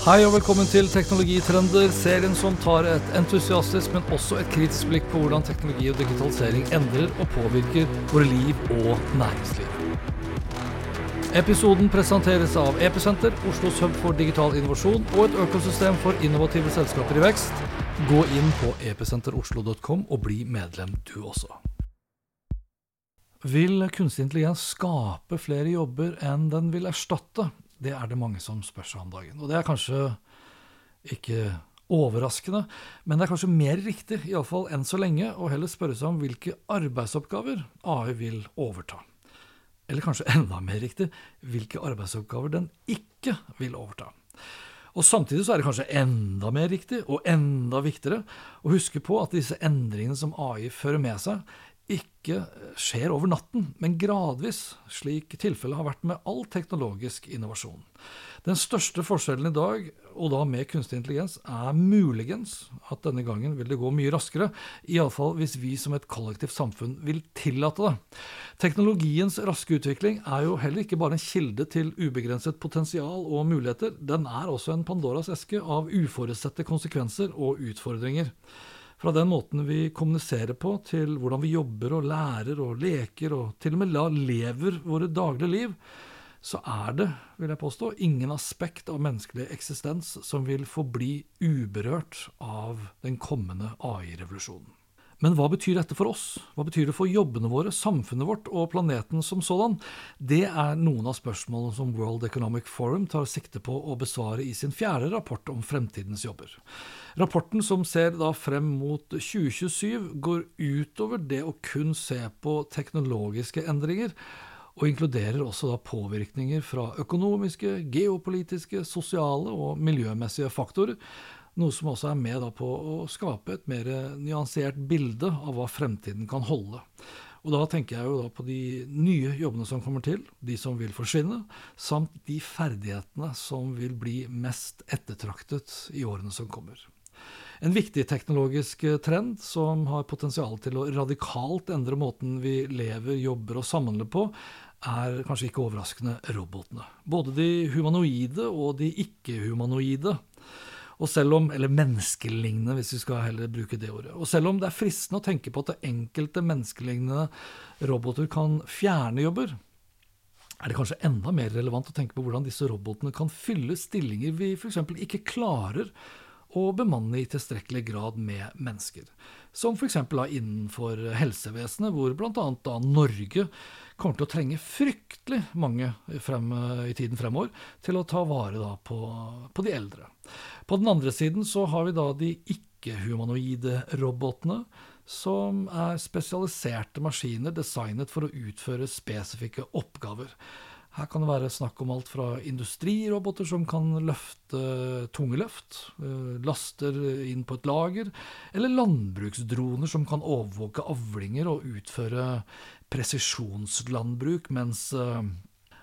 Hei og velkommen til Teknologitrender, serien som tar et entusiastisk, men også et kritisk blikk på hvordan teknologi og digitalisering endrer og påvirker våre liv og næringsliv. Episoden presenteres av Episenter, Oslos hub for digital innovasjon og et økosystem for innovative selskaper i vekst. Gå inn på episenteroslo.com og bli medlem du også. Vil kunstig intelligens skape flere jobber enn den vil erstatte? Det er det mange som spør seg om dagen. Og det er kanskje ikke overraskende, men det er kanskje mer riktig, iallfall enn så lenge, å heller spørre seg om hvilke arbeidsoppgaver AI vil overta. Eller kanskje enda mer riktig, hvilke arbeidsoppgaver den ikke vil overta. Og Samtidig så er det kanskje enda mer riktig, og enda viktigere, å huske på at disse endringene som AI fører med seg, ikke skjer over natten, men gradvis, slik tilfellet har vært med all teknologisk innovasjon. Den største forskjellen i dag, og da med kunstig intelligens, er muligens at denne gangen vil det gå mye raskere, iallfall hvis vi som et kollektivt samfunn vil tillate det. Teknologiens raske utvikling er jo heller ikke bare en kilde til ubegrenset potensial og muligheter, den er også en Pandoras eske av uforutsette konsekvenser og utfordringer. Fra den måten vi kommuniserer på, til hvordan vi jobber og lærer og leker og til og med lever våre daglige liv, så er det, vil jeg påstå, ingen aspekt av menneskelig eksistens som vil forbli uberørt av den kommende AI-revolusjonen. Men hva betyr dette for oss? Hva betyr det for jobbene våre, samfunnet vårt og planeten som sådan? Det er noen av spørsmålene som World Economic Forum tar sikte på å besvare i sin fjerde rapport om fremtidens jobber. Rapporten, som ser da frem mot 2027, går utover det å kun se på teknologiske endringer, og inkluderer også påvirkninger fra økonomiske, geopolitiske, sosiale og miljømessige faktorer, noe som også er med på å skape et mer nyansert bilde av hva fremtiden kan holde. Og Da tenker jeg jo da på de nye jobbene som kommer til, de som vil forsvinne, samt de ferdighetene som vil bli mest ettertraktet i årene som kommer. En viktig teknologisk trend som har potensial til å radikalt endre måten vi lever, jobber og samhandler på, er kanskje ikke overraskende robotene. Både de humanoide og de ikke-humanoide. Og selv om, eller menneskelignende, hvis vi skal heller bruke det ordet. Og selv om det er fristende å tenke på at enkelte menneskelignende roboter kan fjerne jobber, er det kanskje enda mer relevant å tenke på hvordan disse robotene kan fylle stillinger vi f.eks. ikke klarer å bemanne i tilstrekkelig grad med mennesker. Som f.eks. innenfor helsevesenet, hvor bl.a. Norge kommer til å trenge fryktelig mange frem, i tiden fremover til å ta vare på, på, de eldre. På den andre siden så har vi da de ikke-humanoide robotene, som er spesialiserte maskiner designet for å utføre spesifikke oppgaver. Her kan det være snakk om alt fra industriroboter som kan løfte tunge løft, eh, laster inn på et lager, eller landbruksdroner som kan overvåke avlinger og utføre presisjonslandbruk, mens eh,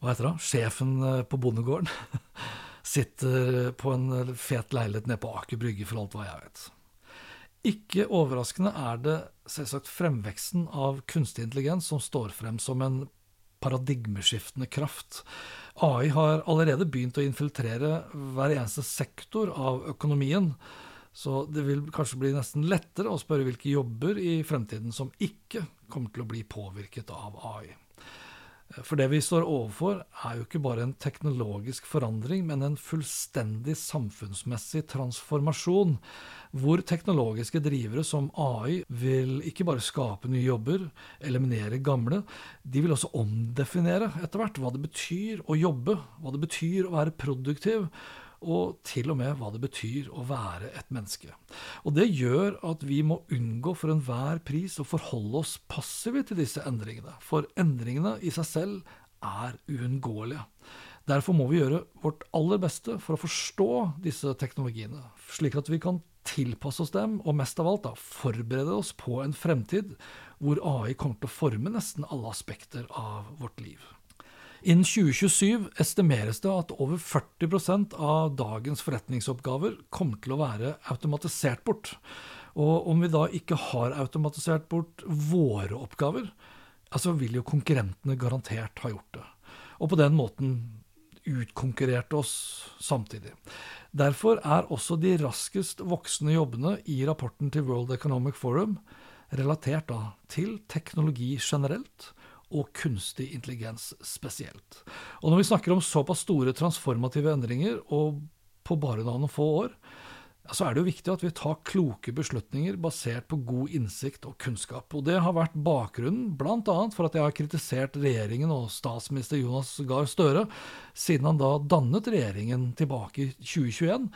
hva heter det, sjefen eh, på bondegården sitter på en fet leilighet nede på Aker Brygge, for alt hva jeg vet. Ikke overraskende er det selvsagt fremveksten av kunstig intelligens som står frem som en paradigmeskiftende kraft. AI har allerede begynt å infiltrere hver eneste sektor av økonomien. Så det vil kanskje bli nesten lettere å spørre hvilke jobber i fremtiden som ikke kommer til å bli påvirket av AI. For det vi står overfor, er jo ikke bare en teknologisk forandring, men en fullstendig samfunnsmessig transformasjon, hvor teknologiske drivere som AI vil ikke bare skape nye jobber, eliminere gamle, de vil også omdefinere etter hvert hva det betyr å jobbe, hva det betyr å være produktiv, og til og med hva det betyr å være et menneske. Og Det gjør at vi må unngå for enhver pris å forholde oss passive til disse endringene, for endringene i seg selv er uunngåelige. Derfor må vi gjøre vårt aller beste for å forstå disse teknologiene, slik at vi kan tilpasse oss dem, og mest av alt da, forberede oss på en fremtid hvor AI kommer til å forme nesten alle aspekter av vårt liv. Innen 2027 estimeres det at over 40% av dagens forretningsoppgaver kommer til å være automatisert bort. Og om vi da ikke har automatisert bort våre oppgaver, så vil jo konkurrentene garantert ha gjort det. Og på den måten utkonkurrert oss samtidig. Derfor er også de raskest voksende jobbene i rapporten til World Economic Forum relatert da til teknologi generelt og kunstig intelligens spesielt. Og når vi snakker om såpass store transformative endringer, og på bare noen få år, så er det jo viktig at vi tar kloke beslutninger basert på god innsikt og kunnskap. Og det har vært bakgrunnen bl.a. for at jeg har kritisert regjeringen og statsminister Jonas Gahr Støre, siden han da dannet regjeringen tilbake i 2021.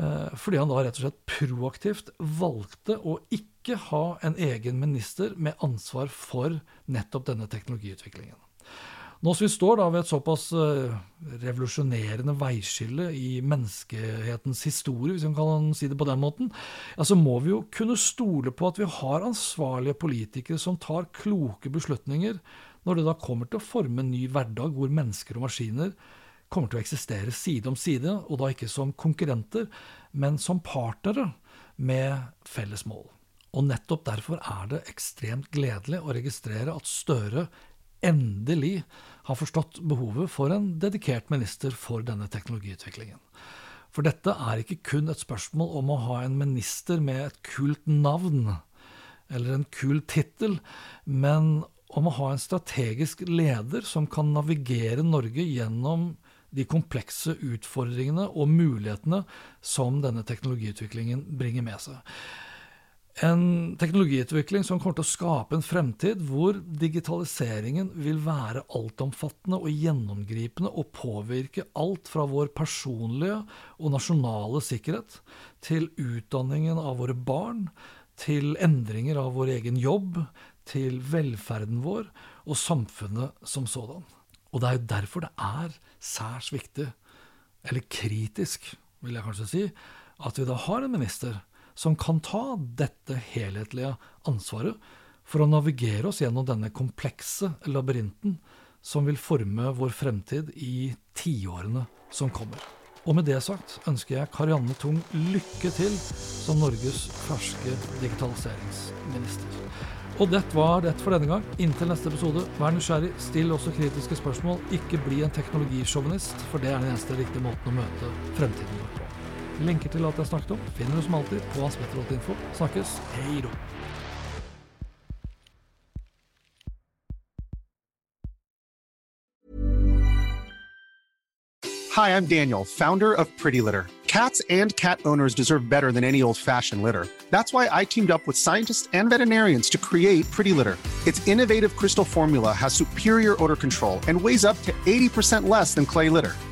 Eh, fordi han da rett og slett proaktivt valgte å ikke ikke ha en egen minister med ansvar for nettopp denne teknologiutviklingen. Nå som vi står da ved et såpass uh, revolusjonerende veiskille i menneskehetens historie, hvis man kan si det på den måten, ja, så må vi jo kunne stole på at vi har ansvarlige politikere som tar kloke beslutninger når det da kommer til å forme en ny hverdag hvor mennesker og maskiner kommer til å eksistere side om side, og da ikke som konkurrenter, men som partnere med felles mål. Og nettopp derfor er det ekstremt gledelig å registrere at Støre endelig har forstått behovet for en dedikert minister for denne teknologiutviklingen. For dette er ikke kun et spørsmål om å ha en minister med et kult navn eller en kul tittel, men om å ha en strategisk leder som kan navigere Norge gjennom de komplekse utfordringene og mulighetene som denne teknologiutviklingen bringer med seg. En teknologiutvikling som kommer til å skape en fremtid hvor digitaliseringen vil være altomfattende og gjennomgripende og påvirke alt fra vår personlige og nasjonale sikkerhet til utdanningen av våre barn, til endringer av vår egen jobb, til velferden vår og samfunnet som sådan. Og det er jo derfor det er særs viktig, eller kritisk, vil jeg kanskje si, at vi da har en minister som kan ta dette helhetlige ansvaret for å navigere oss gjennom denne komplekse labyrinten som vil forme vår fremtid i tiårene som kommer. Og med det sagt ønsker jeg Karianne Tung lykke til som Norges ferske digitaliseringsminister. Og det var det for denne gang. Inntil neste episode, vær nysgjerrig, still også kritiske spørsmål. Ikke bli en teknologisjåvinist, for det er den eneste riktige måten å møte fremtiden vår. Lenker til alt jeg snakket om finner du som alltid på hanspetter.info. Snakkes. Hei då. Hi, I'm Daniel, founder of Pretty Litter. Cats and cat owners deserve better than any old-fashioned litter. That's why I teamed up with scientists and veterinarians to create Pretty Litter. Its innovative crystal formula has superior odor control and weighs up to 80% less than clay litter.